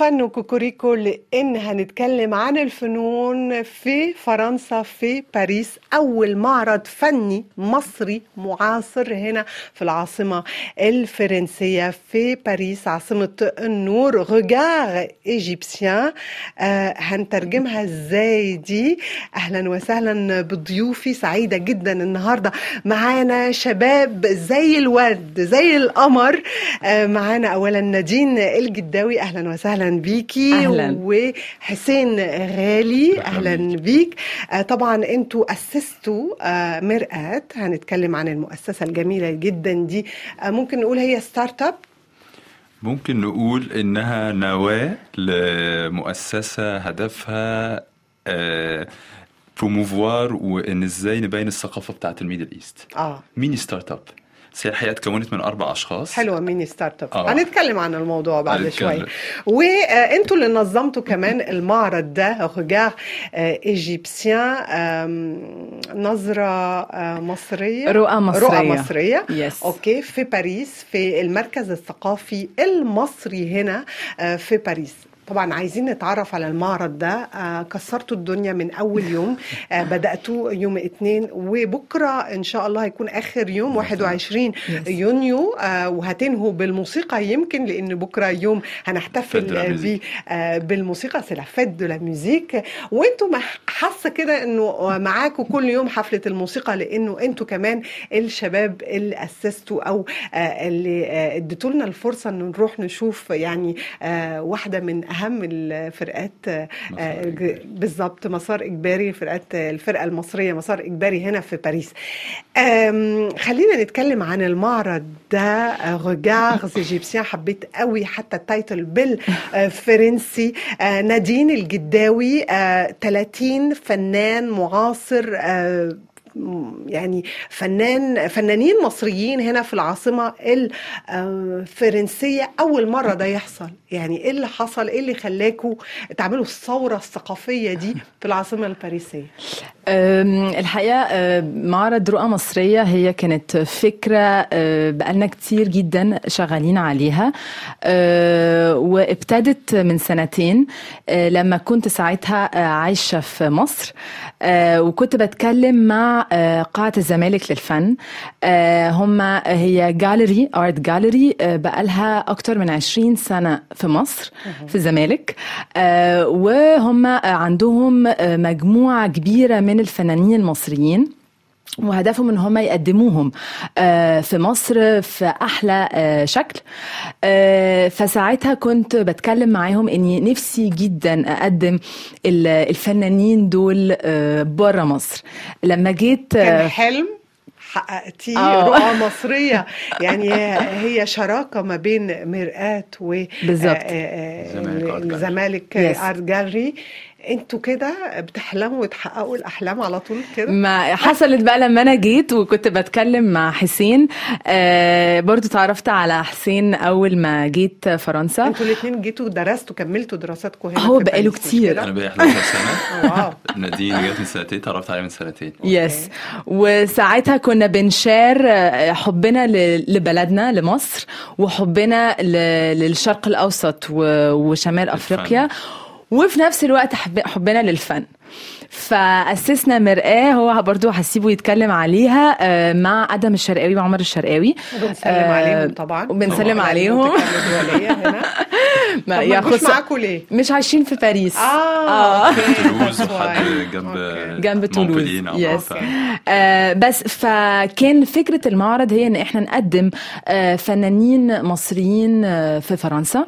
فن وكوكوريكو لأن هنتكلم عن الفنون في فرنسا في باريس. أول معرض فني مصري معاصر هنا في العاصمة الفرنسية في باريس عاصمة النور غجار ايجيبسيان آه هنترجمها إزاي دي أهلا وسهلا بضيوفي سعيدة جدا النهارده. معانا شباب زي الورد زي القمر. آه معانا اولا نادين الجداوي. أهلا وسهلا بيكي أهلاً. وحسين غالي أهلا بيك. آه طبعا أنتوا أسستوا آه مرآة. هنتكلم عن المؤسسة الجميلة جدا دي. آه ممكن نقول هي ستارت أب؟ ممكن نقول إنها نواة لمؤسسة هدفها promouvoir وإن إزاي نبين الثقافة بتاعت ال Middle East. آه. mini start-up؟ بس هي الحقيقة اتكونت من أربع أشخاص حلوة mini start-up آه. هنتكلم عن الموضوع بعد هنتكلم. شوية وانتوا اللي نظمتوا كمان المعرض ده regards égyptiens نظرة آه، مصرية رؤى مصرية. رؤى مصرية Yes. okay في باريس في المركز الثقافي المصري هنا آه، في باريس طبعا عايزين نتعرف على المعرض ده. آه، كسرتوا الدنيا من أول يوم. آه، بدأتوا يوم اثنين وبكرة إن شاء الله هيكون آخر يوم 21 يونيو. آه، وهتنهوا بالموسيقى يمكن لأن بكرة يوم هنحتفل. بيه بالموسيقى. c'est la fête de la musique وانتوا حاسة كده إنه معاكم كل يوم حفلة الموسيقى؟ لأنه أنتوا كمان الشباب اللي أسستوا أو اللي اديتوا لنا الفرصة ان نروح نشوف يعني واحدة من أهم الفرقات آه،. بالظبط مسار إجباري فرقات الفرقة المصرية مسار إجباري هنا في باريس. خلينا نتكلم عن المعرض ده. regards égyptiens حبيت قوي حتى التايتل بالفرنسي. آه، نادين الجداوي آه، 30 فنان معاصر آه، يعني فنان فنانين مصريين هنا في العاصمة الفرنسية أول مرة ده يحصل. يعني إيه اللي حصل؟ إيه اللي خلاكوا تعملوا الثورة الثقافية دي في العاصمة الباريسية الحقيقة معرض رؤى مصرية هي كانت فكرة بقالنا كتير جدا شغالين عليها. وابتدت من سنتين لما كنت ساعتها عايشة في مصر. وكنت بتكلم مع أه، قاعة الزمالك للفن. أه، هم هي جاليري ارت جاليري بقالها أكتر من 20 سنة في مصر في الزمالك. أه، وهم عندهم مجموعة كبيرة من الفنانين المصريين. وهدفهم إن هم يقدموهم آه، في مصر في أحلى آه، شكل آه، فساعتها كنت بتكلم معاهم اني نفسي جدا أقدم ال- الفنانين دول بره مصر لما جيت كان حلم حققتيه. رؤى مصرية يعني هي شراكة ما بين مرآة و بالظبط. الزمالك. ارت جاليري أنتوا كده بتحلموا وتحققوا الأحلام على طول كده؟ ما حصلت بقى لما أنا جيت وكنت بتكلم مع حسين. آه برضو تعرفت على حسين أول ما جيت فرنسا. أنتوا الاثنين جيتوا درستوا كملتوا دراساتكم هنا هو بقاله كتير. أنا بقى 11 سنة. واو. نادين جت من سنتين تعرفت عليها من سنتين. يس وساعتها كنا بنشار آه، حبنا ل- لبلدنا لمصر وحبنا للشرق الأوسط و- وشمال أفريقيا. وفي نفس الوقت حب- حبنا للفن. فأسسنا مرآة هو برضو هسيبه يتكلم عليها آه، مع أدم الشرقاوي وعمر الشرقاوي وبنسلم آه، عليهم طبعا وبنسلم. عليهم. هنا ما يخص- معاكوا ليه؟ مش عايشين في باريس آه تولوز why. جنب. جنب تولوز. يس آه بس فكان فكرة المعرض هي إن إحنا نقدم آه فنانين مصريين آه في فرنسا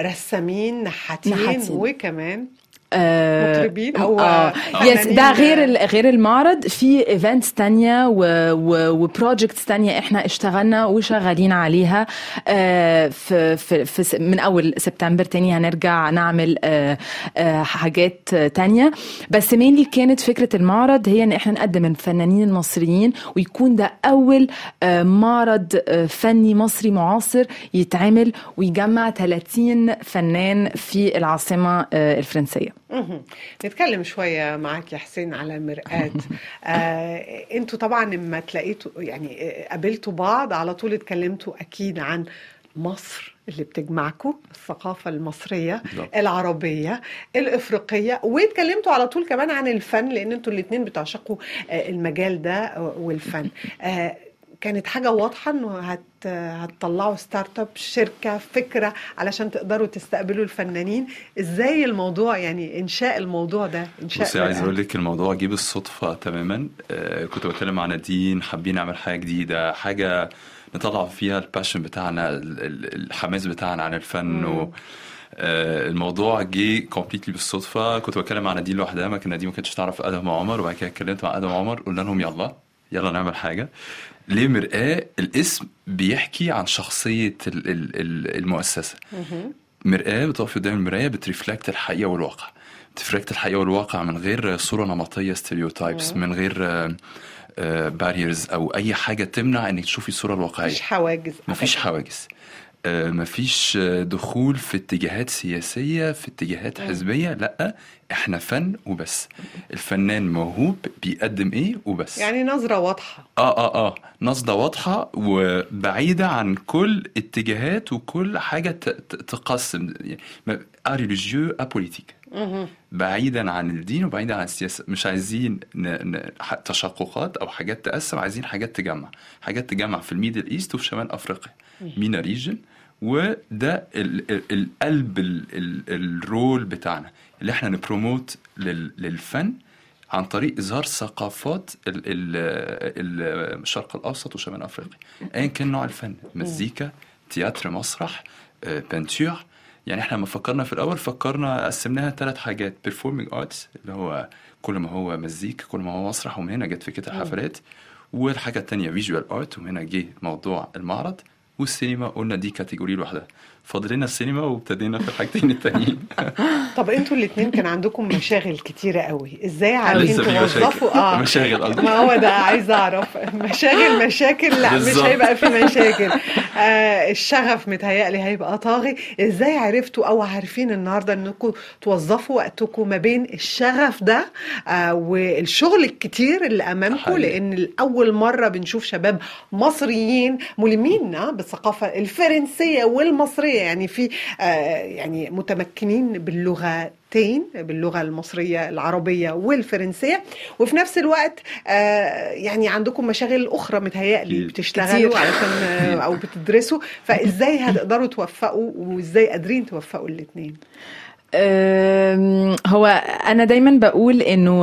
رسامين نحاتين نحاتين. وكمان آه مطربين أو آه فنانين. yes ده غير غير المعرض. في events تانية و projects تانية إحنا اشتغلنا وشغالين عليها. آه في, في, في من أول سبتمبر تاني هنرجع نعمل آه آه حاجات تانية. بس مينلي كانت فكرة المعرض هي إن إحنا نقدم الفنانين المصريين ويكون ده أول آه معرض آه فني مصري معاصر يتعمل ويجمع 30 فنان في العاصمة آه الفرنسية. مهم. نتكلم شوية معاك يا حسين على مرآة آه، أنتوا طبعا لما تلاقيتوا يعني آه، قابلتوا بعض على طول اتكلمتوا أكيد عن مصر اللي بتجمعكم الثقافة المصرية بالظبط. العربية الإفريقية واتكلمتوا على طول كمان عن الفن لأن أنتوا الاتنين بتعشقوا آه، المجال ده والفن آه، كانت حاجة واضحة إنه هت هتطلعوا start up شركة فكرة علشان تقدروا تستقبلوا الفنانين. إزاي الموضوع يعني إنشاء الموضوع ده؟ إنشاء بصي عايز. أقول لك الموضوع جه بالصدفة تماما. آه، كنت بتكلم آه، نادين حابين نعمل حاجة جديدة حاجة نطلع فيها ال passion بتاعنا ال- ال- الحماس بتاعنا عن الفن و آه، الموضوع جه completely بالصدفة. كنت بتكلم أنا ونادين لوحدها ما كان نادين ما كانتش تعرف آدم وعمر وبعد كده اتكلمت مع آدم وعمر قلنا لهم يلا يلا نعمل حاجة. ليه مرآة الاسم بيحكي عن شخصية ال- ال- ال- المؤسسة. مرآة بتقف قدام المراية بت reflect الحقيقة والواقع. بت reflect الحقيقة والواقع من غير صورة نمطية stereotypes من غير باريرز أو أي حاجة تمنع إنك تشوفي الصورة الواقعية. مفيش حواجز. مفيش. حواجز. آه، مفيش دخول في اتجاهات سياسية في اتجاهات حزبية لا إحنا فن وبس الفنان موهوب بيقدم إيه وبس يعني نظرة واضحة آه آه آه نصدة واضحة وبعيدة عن كل اتجاهات وكل حاجة تقسم يعني ابوليتيك بعيدا عن الدين وبعيدا عن السياسة مش عايزين ن... ن... ح- تشققات أو حاجات تقسم عايزين حاجات تجمع حاجات تجمع في ال Middle East وفي شمال افريقيا MENA region وده ال... ال... القلب ال... ال... ال role بتاعنا اللي إحنا ن promote لل... للفن عن طريق إظهار ثقافات ال... ال... ال... الشرق الأوسط وشمال أفريقيا. ايا كان نوع الفن مزيكا théâtre مسرح آه، بنتور يعني إحنا لما فكرنا في الأول فكرنا قسمناها ثلاث حاجات. performing arts اللي هو كل ما هو مزيكا كل ما هو مسرح ومن هنا جت فكرة الحفلات. والحاجة الثانية visual art ومن هنا جه موضوع المعرض. والسينما قلنا دي category لوحدها فاضل لنا السينما وابتدينا في الحاجتين التانيين. طب أنتوا الاتنين كان عندكم مشاغل كتيرة قوي. إزاي عارفين توظفوا؟ آه. مشاغل قصدي. ما هو ده عايز أعرف. مشاغل مشاكل؟ لا مش. هيبقى في مشاكل. آه الشغف متهيألي هيبقى طاغي. إزاي عرفتوا أو عارفين النهارده إنكم توظفوا وقتكم ما بين الشغف ده آه والشغل الكتير اللي أمامكم. لأن الأول مرة بنشوف شباب مصريين ملمين آه، بالثقافة الفرنسية والمصرية. يعني في آه يعني متمكنين باللغتين باللغة المصرية العربية والفرنسية. وفي نفس الوقت آه يعني عندكم مشاغل أخرى متهيألي. بتشتغلوا. علشان آه، أو بتدرسوا. فإزاي هتقدروا توفقوا وإزاي قادرين توفقوا الاثنين هو أنا دايما بقول إنه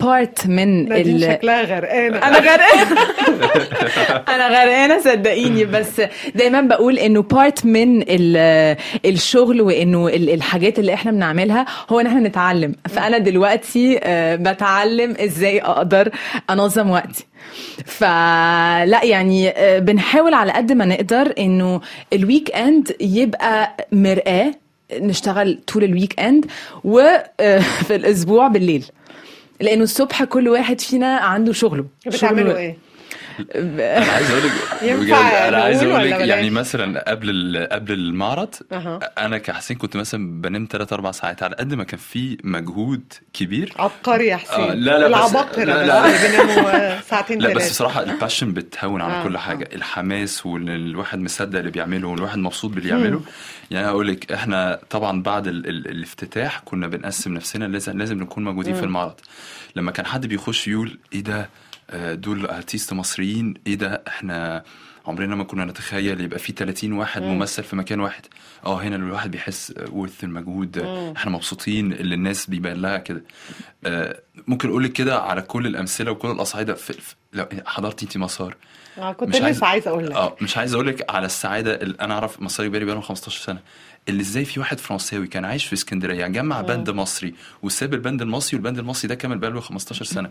part من ال... شكلها غرقانة. أنا غرقانة. أنا غرقانة صدقيني بس دايما بقول إنه part من ال- الشغل وإنه ال- الحاجات اللي إحنا بنعملها هو إن إحنا نتعلم. فأنا دلوقتي آه، بتعلم إزاي أقدر أنظم وقتي. فلا يعني آه، بنحاول على قد ما نقدر إنه ال weekend يبقى مرآة نشتغل طول ال weekend وفي الأسبوع بالليل. لأنه الصبح كل واحد فينا عنده شغله. بتعملوا شغله- إيه؟ أنا عايز أقول لك ينفع أنا عايز أقول لك؟ يعني مثلا قبل قبل المعرض. أنا كحسين كنت مثلا بنام 3 4 ساعات على قد ما كان في مجهود كبير. عبقري يا حسين. آه، لا، لا، بس- العباقرة لا، لا. اللي بيناموا ساعتين لا بس بصراحة ال passion بتهون على آه، كل آه. حاجة. الحماس والواحد مصدق اللي بيعمله والواحد مبسوط باللي يعمله. يعني أقول لك إحنا طبعا بعد ال ال الافتتاح كنا بنقسم نفسنا لازم لازم نكون موجودين في المعرض. لما كان حد بيخش يقول إيه ده؟ دول artistes مصريين. إيه ده؟ إحنا عمرنا ما كنا نتخيل يبقى في 30 واحد ممثل في مكان واحد. آه هنا الواحد بيحس worth المجهود. آه، إحنا مبسوطين اللي الناس بيبان لها كده. آه، ممكن أقول لك كده على كل الأمثلة وكل الأصعدة. في في- لو حضرتي انت مسار. آه، كنت مش عايز- لسه عايزة أقول لك. آه مش عايز أقول لك على السعادة اللي أنا أعرف مسار بالي بقالهم 15 سنة. اللي إزاي في واحد فرنساوي كان عايش في اسكندرية جمع بند مصري وساب البند المصري والبند المصري ده كمل بقاله 15 سنة.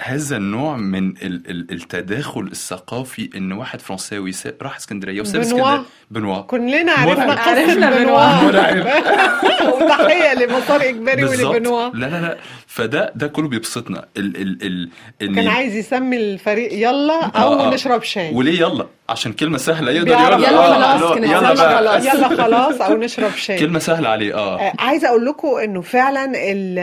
هذا النوع من ال- ال- التداخل الثقافي إن واحد فرنساوي سا- راح اسكندرية وساب بنوا. اسكندرية. بنوا. كلنا عرفنا عرفنا بنوا. وتحية لمسار بالظبط ولبنوا. لا لا لا. فده ده كله بيبسطنا. ال ال ال إن- كان عايز يسمي الفريق يلا آه، أو آه. نشرب شاي. وليه يلا؟ عشان كلمة سهلة. يقدر يقول يلا آه، خلاص، آه، يلا خلاص. يلا خلاص أو نشرب شاي. كلمة سهلة عليه آه. آه، عايزه أقول لكم إنه فعلا ال-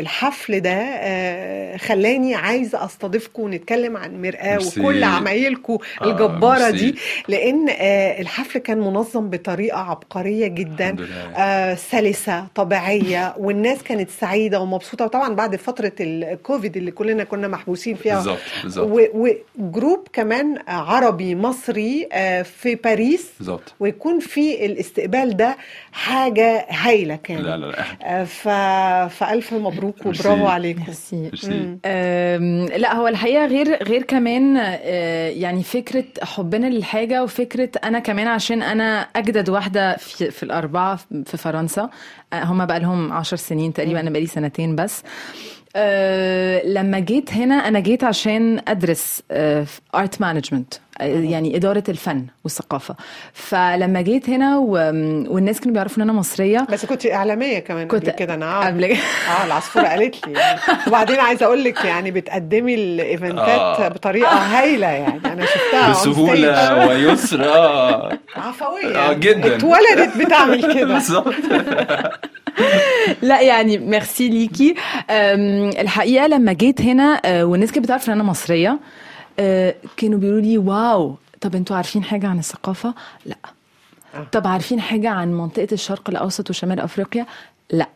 الحفل ده آه، خلاني تاني عايزة أستضيفكم ونتكلم عن مرآة. وكل عمايلكم آه، الجبارة. دي لأن آه، الحفل كان منظم بطريقة عبقرية جدا الحمد لله. آه، سلسة طبيعية والناس كانت سعيدة ومبسوطة وطبعا بعد فترة الكوفيد اللي كلنا كنا محبوسين فيها بالظبط بالظبط و groupe كمان عربي مصري آه، في باريس بالظبط ويكون في الاستقبال ده حاجة هايلة كان لا لا لا آه، ف... فألف مبروك. وبرافو عليكم merci merci. لا هو الحقيقة غير غير كمان آه، يعني فكرة حبنا للحاجة وفكرة أنا كمان عشان أنا أجدد واحدة في, في الأربعة في فرنسا آه، هم بقى لهم 10 سنين تقريبا أنا بقالي سنتين بس. أه لما جيت هنا أنا جيت عشان أدرس art management يعني إدارة الفن والثقافة. فلما جيت هنا و- والناس كانوا بيعرفوا إن أنا مصرية. بس كنت إعلامية كمان كنت قبل كده أنا عارفة. قبل آه العصفورة قالت لي. يعني. وبعدين عايزة أقول لك يعني بتقدمي ال events ات آه. بطريقة هايلة يعني. أنا شفتها. بسهولة ويسر آه. عفوية. آه، جداً. اتولدت بتعمل كده. بالظبط. لا يعني ميرسي ليكي. الحقيقة لما جيت هنا أه، والناس كانت بتعرف إن أنا مصرية. كانوا بيقولوا لي wow طب أنتوا عارفين حاجة عن الثقافة؟ لا. آه. طب عارفين حاجة عن منطقة الشرق الأوسط وشمال أفريقيا؟ لا.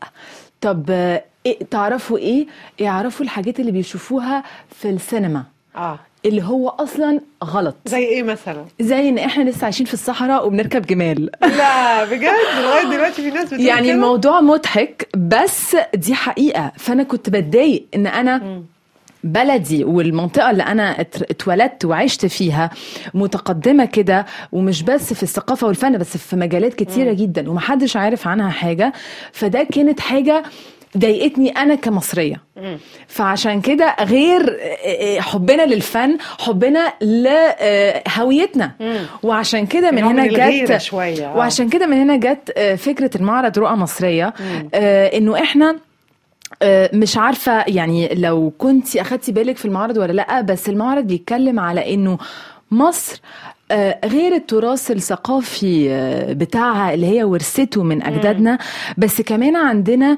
طب أه، إيه تعرفوا إيه؟ يعرفوا الحاجات اللي بيشوفوها في السينما. آه. اللي هو أصلا غلط. زي إيه مثلا؟ زي إن إحنا لسه عايشين في الصحراء وبنركب جمال. لا بجد؟ لغاية دلوقتي في ناس بتقول يعني كده؟ الموضوع مضحك بس دي حقيقة. فأنا كنت بتضايق إن أنا بلدي والمنطقة اللي أنا ات- اتولدت وعشت فيها متقدمة كده ومش بس في الثقافة والفن بس في مجالات كتيرة جدا ومحدش عارف عنها حاجة. فده كانت حاجة ضايقتني أنا كمصرية. فعشان كده غير حبنا للفن حبنا لهويتنا وعشان كده من هنا جت شوية، آه. وعشان كده من هنا جت آه، فكرة المعرض رؤى مصرية. آه، إنه إحنا آه، مش عارفة يعني لو كنت أخدتي بالك في المعرض ولا لأ بس المعرض بيتكلم على إنه مصر آه، غير التراث الثقافي آه، بتاعها اللي هي ورثته من أجدادنا بس كمان عندنا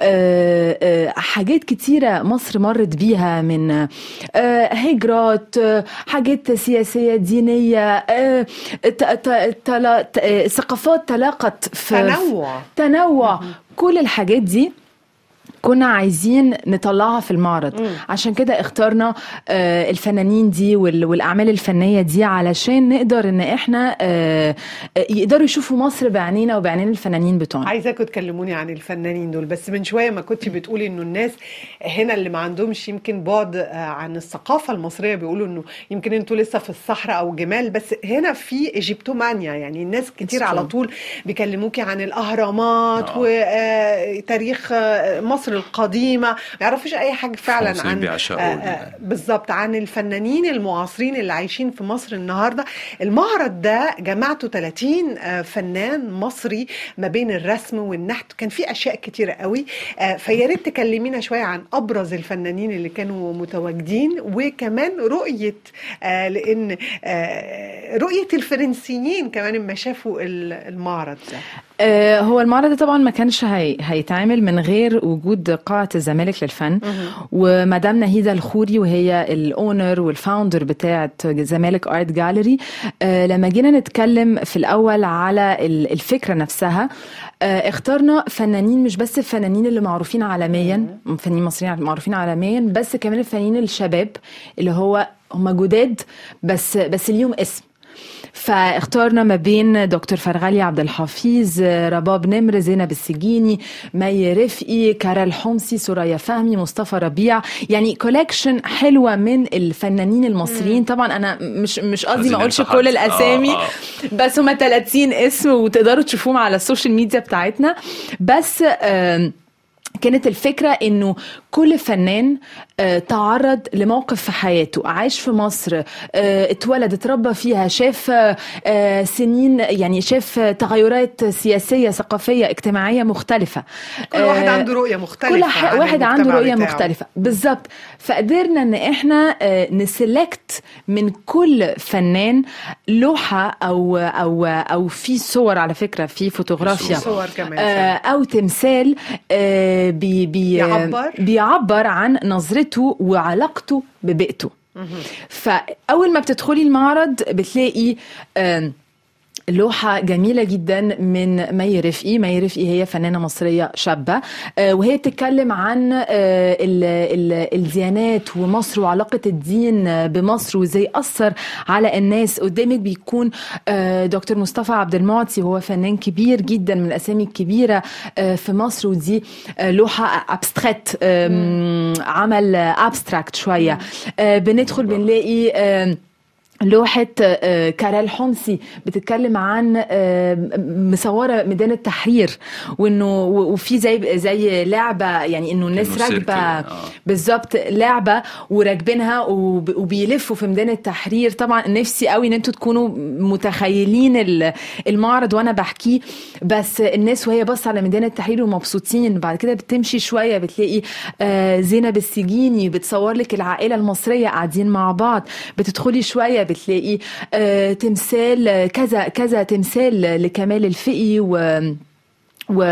آه، آه، حاجات كتيرة مصر مرت بيها من آه، هجرات آه، حاجات آه، ت- آه، ثقافات تلاقت في تنوع. تنوع. كل الحاجات دي كنا عايزين نطلعها في المعرض عشان كده اخترنا آه، الفنانين دي وال- والأعمال الفنية دي علشان نقدر إن إحنا آه، آه، يقدروا يشوفوا مصر بعينينا وبعينين الفنانين بتوعنا عايزاكم تكلموني عن الفنانين دول بس من شوية ما كنت بتقولي إنه الناس هنا اللي ما عندهمش يمكن بعد عن الثقافة المصرية بيقولوا إنه يمكن أنتوا لسه في الصحراء أو جمال بس هنا في إيجيبتومانيا يعني الناس كتير على. طول بيكلموكي عن الأهرامات آه. وتاريخ مصر القديمة ما يعرفوش أي حاجة فعلا عن آه، آه، بالظبط عن الفنانين المعاصرين اللي عايشين في مصر النهارده. المعرض ده جمعته 30 آه، فنان مصري ما بين الرسم والنحت. كان في أشياء كتيره قوي فيا ريت تكلمينا شوية عن أبرز الفنانين اللي كانوا متواجدين وكمان رؤية لأن رؤية الفرنسيين كمان لما شافوا ال- المعرض ده. هو المعرض ده طبعا ما كانش هي... هيتعمل من غير وجود قاعة الزمالك للفن. ومدام نهيدة الخوري وهي ال owner وال founder بتاعة زمالك art gallery لما جينا نتكلم في الأول على ال- الفكرة نفسها آه، اخترنا فنانين مش بس الفنانين اللي معروفين عالميا فنانين مصريين معروفين عالميا بس كمان الفنانين الشباب اللي هو هم جداد بس بس ليهم اسم. فاخترنا ما بين دكتور فرغالي عبد الحفيظ رباب نمر زينب السجيني مي رفقي كارل حمصي سوريا فهمي مصطفى ربيع يعني collection حلوة من الفنانين المصريين طبعا أنا مش مش قصدي ما أقولش كل. الأسامي آه، آه. بس هما 30 اسم وتقدروا تشوفوهم على السوشيال ميديا بتاعتنا بس كانت الفكرة إنه كل فنان آه، تعرض لموقف في حياته عاش في مصر آه، اتولد اتربى فيها شاف آه، سنين يعني شاف تغيرات سياسية ثقافية اجتماعية مختلفة كل واحد عنده رؤية مختلفة كل واحد عنده رؤية بتاعه. مختلفة بالظبط فقدرنا إن إحنا ن select من كل فنان لوحة أو أو أو في صور على فكرة في فوتوغرافيا في صور كمان أو تمثال بي بي بيعبر؟ بيعبر عن نظرته وعلاقته ببيئته. فأول ما بتدخلي المعرض بتلاقي آم، لوحة جميلة جدا من مي رفقي. مي رفقي هي فنانة مصرية شابة. آه، وهي بتتكلم عن آه، ال- ال- الديانات ومصر وعلاقة الدين بمصر وإزاي أثر على الناس. قدامك بيكون آه، دكتور مصطفى عبد المعطي وهو فنان كبير جدا من الأسامي الكبيرة في مصر. ودي لوحة abstract عمل abstract شوية. بندخل بنلاقي لوحة آه، كارال حمصي بتتكلم عن آه، مصورة ميدان التحرير وإنه وفي زي زي لعبة يعني إنه الناس راكبة آه. بالظبط لعبة وراكبينها وب- وبيلفوا في ميدان التحرير. طبعا نفسي قوي إن أنتوا تكونوا متخيلين ال- المعرض وأنا بحكيه بس الناس وهي باصة على ميدان التحرير ومبسوطين. بعد كده بتمشي شوية بتلاقي زينب السجيني بتصور لك العائلة المصرية قاعدين مع بعض. بتدخلي شوية بتلاقي آه، تمثال كذا كذا تمثال لكمال الفقي و و...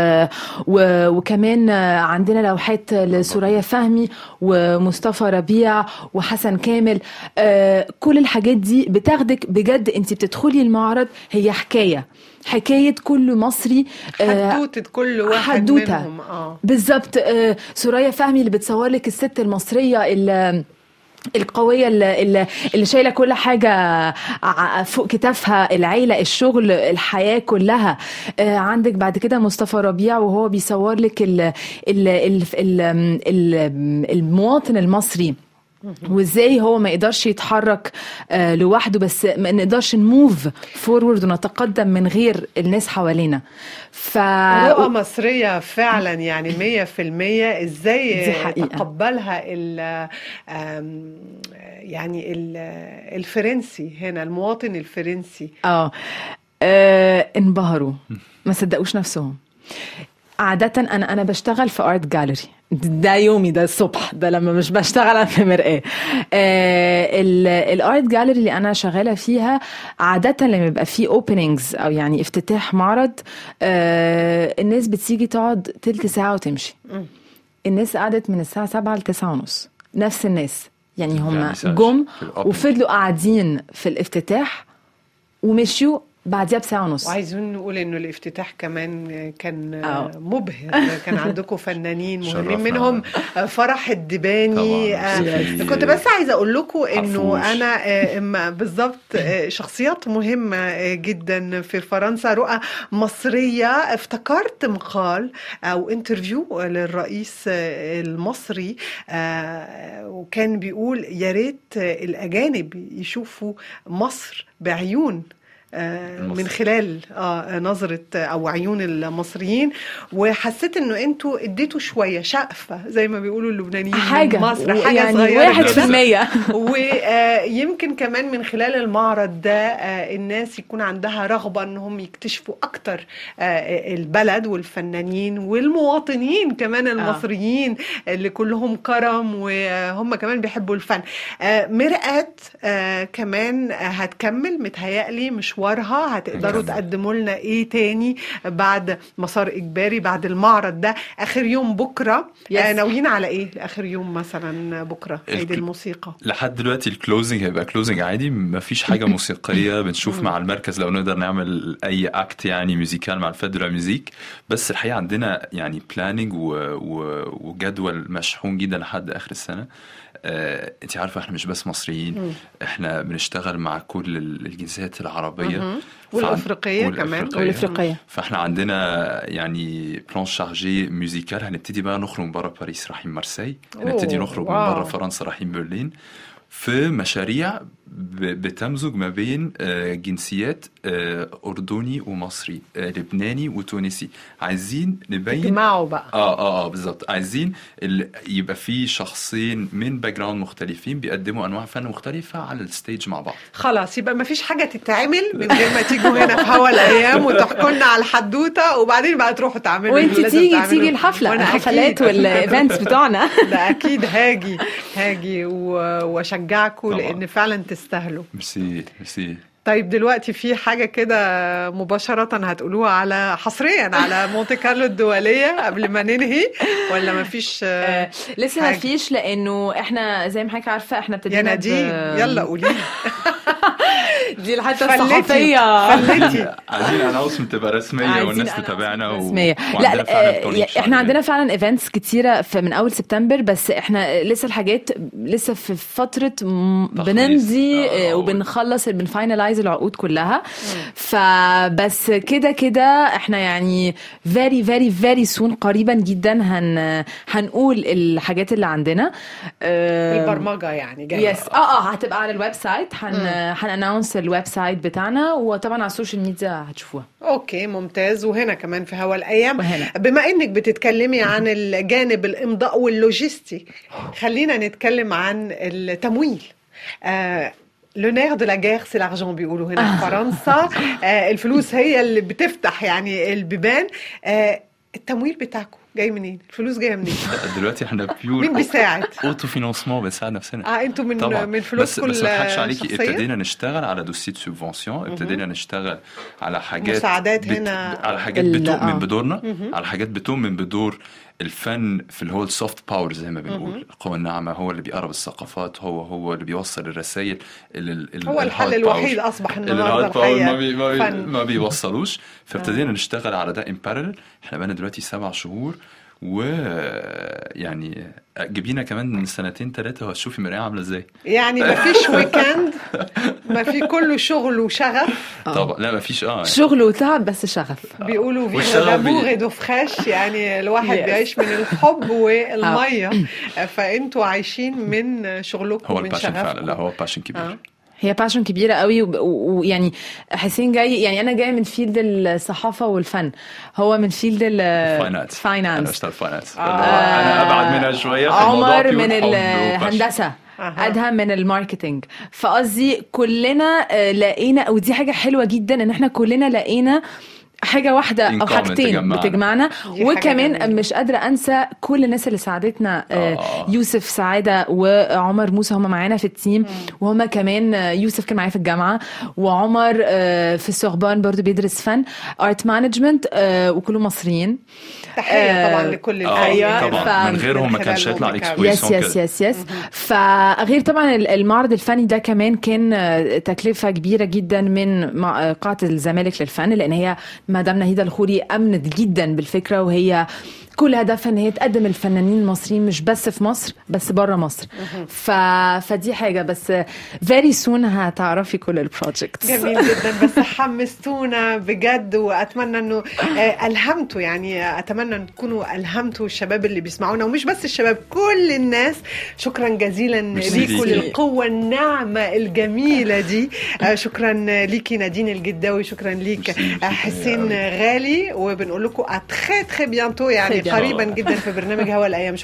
و... وكمان عندنا لوحات لسوريا فهمي ومصطفى ربيع وحسن كامل. آه، كل الحاجات دي بتاخدك بجد. انت بتدخلي المعرض هي حكاية. حكاية كل مصري آه، حدوتة كل واحد حدوتة. منهم آه. بالظبط. آه، سوريا فهمي اللي بتصور لك الست المصرية اللي القوية اللي, اللي- شايلة كل حاجة فوق كتافها العيلة الشغل الحياة كلها. آه، عندك بعد كده مصطفى ربيع وهو بيصور لك ال ال ال ال ال المواطن المصري. وازاي هو ما يقدرش يتحرك آه، لوحده بس ما نقدرش نموف فورورد ونتقدم من غير الناس حوالينا. ف رؤى مصرية فعلا يعني مية في المية دي إزاي حقيقة. تقبلها ال يعني ال- الفرنسي هنا المواطن الفرنسي؟ آه آه، انبهروا. ما صدقوش نفسهم. عادة أنا أنا بشتغل في art gallery ده يومي ده الصبح ده لما مش بشتغل في مرآة ال art gallery اللي أنا شغالة فيها عادة لما يبقى فيه openings أو يعني افتتاح معرض آه، الناس بتيجي تقعد تلت ساعة وتمشي. الناس قعدت من الساعة 7 ل 9 ونص نفس الناس. يعني هم يعني جم في الأوبن. وفضلوا قاعدين في الافتتاح ومشيوا بعديها بساعة ونص وعايزين نقول إنه الافتتاح كمان كان آه. مبهر كان عندكم فنانين مهمين. منهم فرح الدباني طبعاً. آه، كنت بس عايزة أقول لكم إنه. أنا آه، ما- بالظبط آه، شخصيات مهمة آه، جدا في فرنسا رؤى مصرية افتكرت مقال أو انترفيو للرئيس آه، المصري آه، وكان بيقول يا ريت الأجانب يشوفوا مصر بعيون من المصري. خلال آه نظرة أو عيون المصريين وحسيت إنه أنتوا إديتوا شوية شقفة زي ما بيقولوا اللبنانيين من حاجة مصر حاجة يعني صغيرة واحد في. المية ويمكن كمان من خلال المعرض ده آه، الناس يكون عندها رغبة إنهم يكتشفوا أكتر آه، البلد والفنانين والمواطنين كمان المصريين اللي كلهم كرم وهم كمان بيحبوا الفن آه، مرآة آه، كمان هتكمل متهيألي مشوارها هتقدروا. تقدموا لنا إيه تاني بعد مسار إجباري بعد المعرض ده؟ آخر يوم بكرة. Yes. آه، ناويين على إيه آخر يوم مثلا بكرة؟ عيد الموسيقى. لحد دلوقتي ال closing هيبقى closing عادي مفيش حاجة موسيقية بنشوف مع المركز لو نقدر نعمل أي act يعني musical مع الفيدرال ميوزيك. بس الحقيقة عندنا يعني planning و... و... وجدول مشحون جدا لحد آخر السنة. آه، انت عارفة إحنا مش بس مصريين إحنا بنشتغل مع كل ال- الجنسيات العربية. فعن- والأفريقية كمان. والأفريقية. فاحنا عندنا يعني planning chargé musical هنبتدي بقى نخرج من بره باريس رايحين مارسيليا. هنبتدي نخرج من. بره فرنسا رايحين برلين. في مشاريع بتمزج ما بين آه، جنسيات آه، أردني ومصري آه، لبناني وتونسي عايزين نبين تجمعوا بقى آه آه آه بالظبط عايزين ال... يبقى في شخصين من background مختلفين بيقدموا أنواع فن مختلفة على ال stage مع بعض خلاص يبقى ما فيش حاجة تتعمل من غير ما تيجوا هنا في هوا الأيام وتحكوا لنا على الحدوتة وبعدين بقى تروحوا تعملوا وانت تيجي. تيجي الحفلة وأنا الحفلات أكيد. وال events بتوعنا ده أكيد هاجي هاجي و- وأشجعكم طبعا. لأن فعلا تستاهلوا. merci merci. طيب دلوقتي في حاجة كده مباشرة هتقولوها على حصريا على مونte كارلو الدولية قبل ما ننهي ولا ما فيش آه، لسه ما حاجة. فيش لأنه إحنا زي ما حضرتك عارفة إحنا يا ابتدينا ب- نادين يلا قولي لي. دي الحتة فلتي الصحفيه فلتي عايزين اناونسمنت تبقى رسمية عايزين والناس تتابعنا و... رسمية. وعندنا لا فعلا. إحنا عندنا فعلا ايفنتس كتيرة في من أول سبتمبر بس إحنا لسه الحاجات لسه في تخليص. بنمضي آه، آه، وبنخلص ب ن finalize العقود كلها. فبس كده كده إحنا يعني very very very soon قريبا جدا هن هنقول الحاجات اللي عندنا. البرمجة يعني جاية. yes آه آه هتبقى على ال website هن هن announce ال website بتاعنا وطبعا على ال social media هتشوفوها. okay ممتاز. وهنا كمان في هوا الأيام. وهنا. بما إنك بتتكلمي عن الجانب الإمضاء واللوجستي خلينا نتكلم عن التمويل. آه le nerf de la guerre c'est l'argent بيقولوا هنا في فرنسا. آه الفلوس هي اللي بتفتح يعني البيبان. آه التمويل بتاعكم جاي منين؟ الفلوس جاية منين؟ دلوقتي إحنا pure مين بيساعد؟ autofinancement بنساعد نفسنا آه أنتوا من طبعا من فلوس بس كل بس ما اضحكش عليكي؟ ابتدينا نشتغل على dossier subvention ابتدينا نشتغل على حاجات مساعدات هنا. على حاجات بتؤمن آه. بدورنا على حاجات بتؤمن بدور الفن في اللي هو ال soft power زي ما بنقول القوة الناعمة هو اللي بيقرب الثقافات هو هو اللي بيوصل الرسائل ال- ال- هو الحل الوحيد. أصبح إن ال hard power ما, بي ما, بي. ما بيوصلوش فابتدينا نشتغل على ده ان إحنا بقالنا دلوقتي سبع شهور و يعني جيبينا كمان من سنتين ثلاثة وهتشوفي مريم عاملة إزاي. يعني ما فيش weekend ما في كله شغل وشغف. طبعا. لا ما فيش آه. شغل وتعب بس شغف. بيقولوا vit d'amour d'eau fraîche يعني الواحد. بيعيش من الحب والمية. فأنتوا عايشين من شغلكم هو من ال passion فعلا. لا هو passion كبير. آه. هي passion كبيرة قوي ويعني حسين جاي يعني أنا جاي من field الصحافة والفن هو من field finance أنا ال finance بشتغل finance آه. أنا أبعد منها الموضوع عمر من. الهندسة. أدهم من ال marketing فقصدي كلنا آه، لقينا ودي حاجة حلوة جدا إن إحنا كلنا لقينا حاجة واحدة أو حاجتين تجمعنا. بتجمعنا. وكمان. مش قادرة أنسى كل الناس اللي ساعدتنا آه، آه. يوسف سعادة وعمر موسى هم معانا في ال team. وهم كمان آه، يوسف كان معايا في الجامعة. وعمر آه، في السوربون برضو بيدرس fine art management وكلهم مصريين. تحية آه، طبعا لكل طبعا. ف- من غيرهم ما كانش هيطلع monter l'exposition yes yes yes yes فغير طبعا ال- المعرض الفني ده كمان كان آه، تكلفة كبيرة جدا من آه، قاعة الزمالك للفن لأن هي مدام نهيدة الخوري أمنت جدا بالفكرة وهي كل هدفها إن هي تقدم الفنانين المصريين مش بس في مصر بس بره مصر. ف... فدي حاجة. بس very soon هتعرفي كل ال projects جميل جدا. بس حمستونا بجد وأتمنى إنه آه، ألهمتوا يعني أتمنى إن تكونوا ألهمتوا الشباب اللي بيسمعونا ومش بس الشباب كل الناس. شكرا جزيلا ليكوا. للقوة الناعمة الجميلة دي. آه، شكرا ليكي نادين الجداوي شكرا ليك آه، حسين غالي. وبنقول لكم اتخي تخي بيانتو يعني قريبا جدا في برنامج هوا الأيام.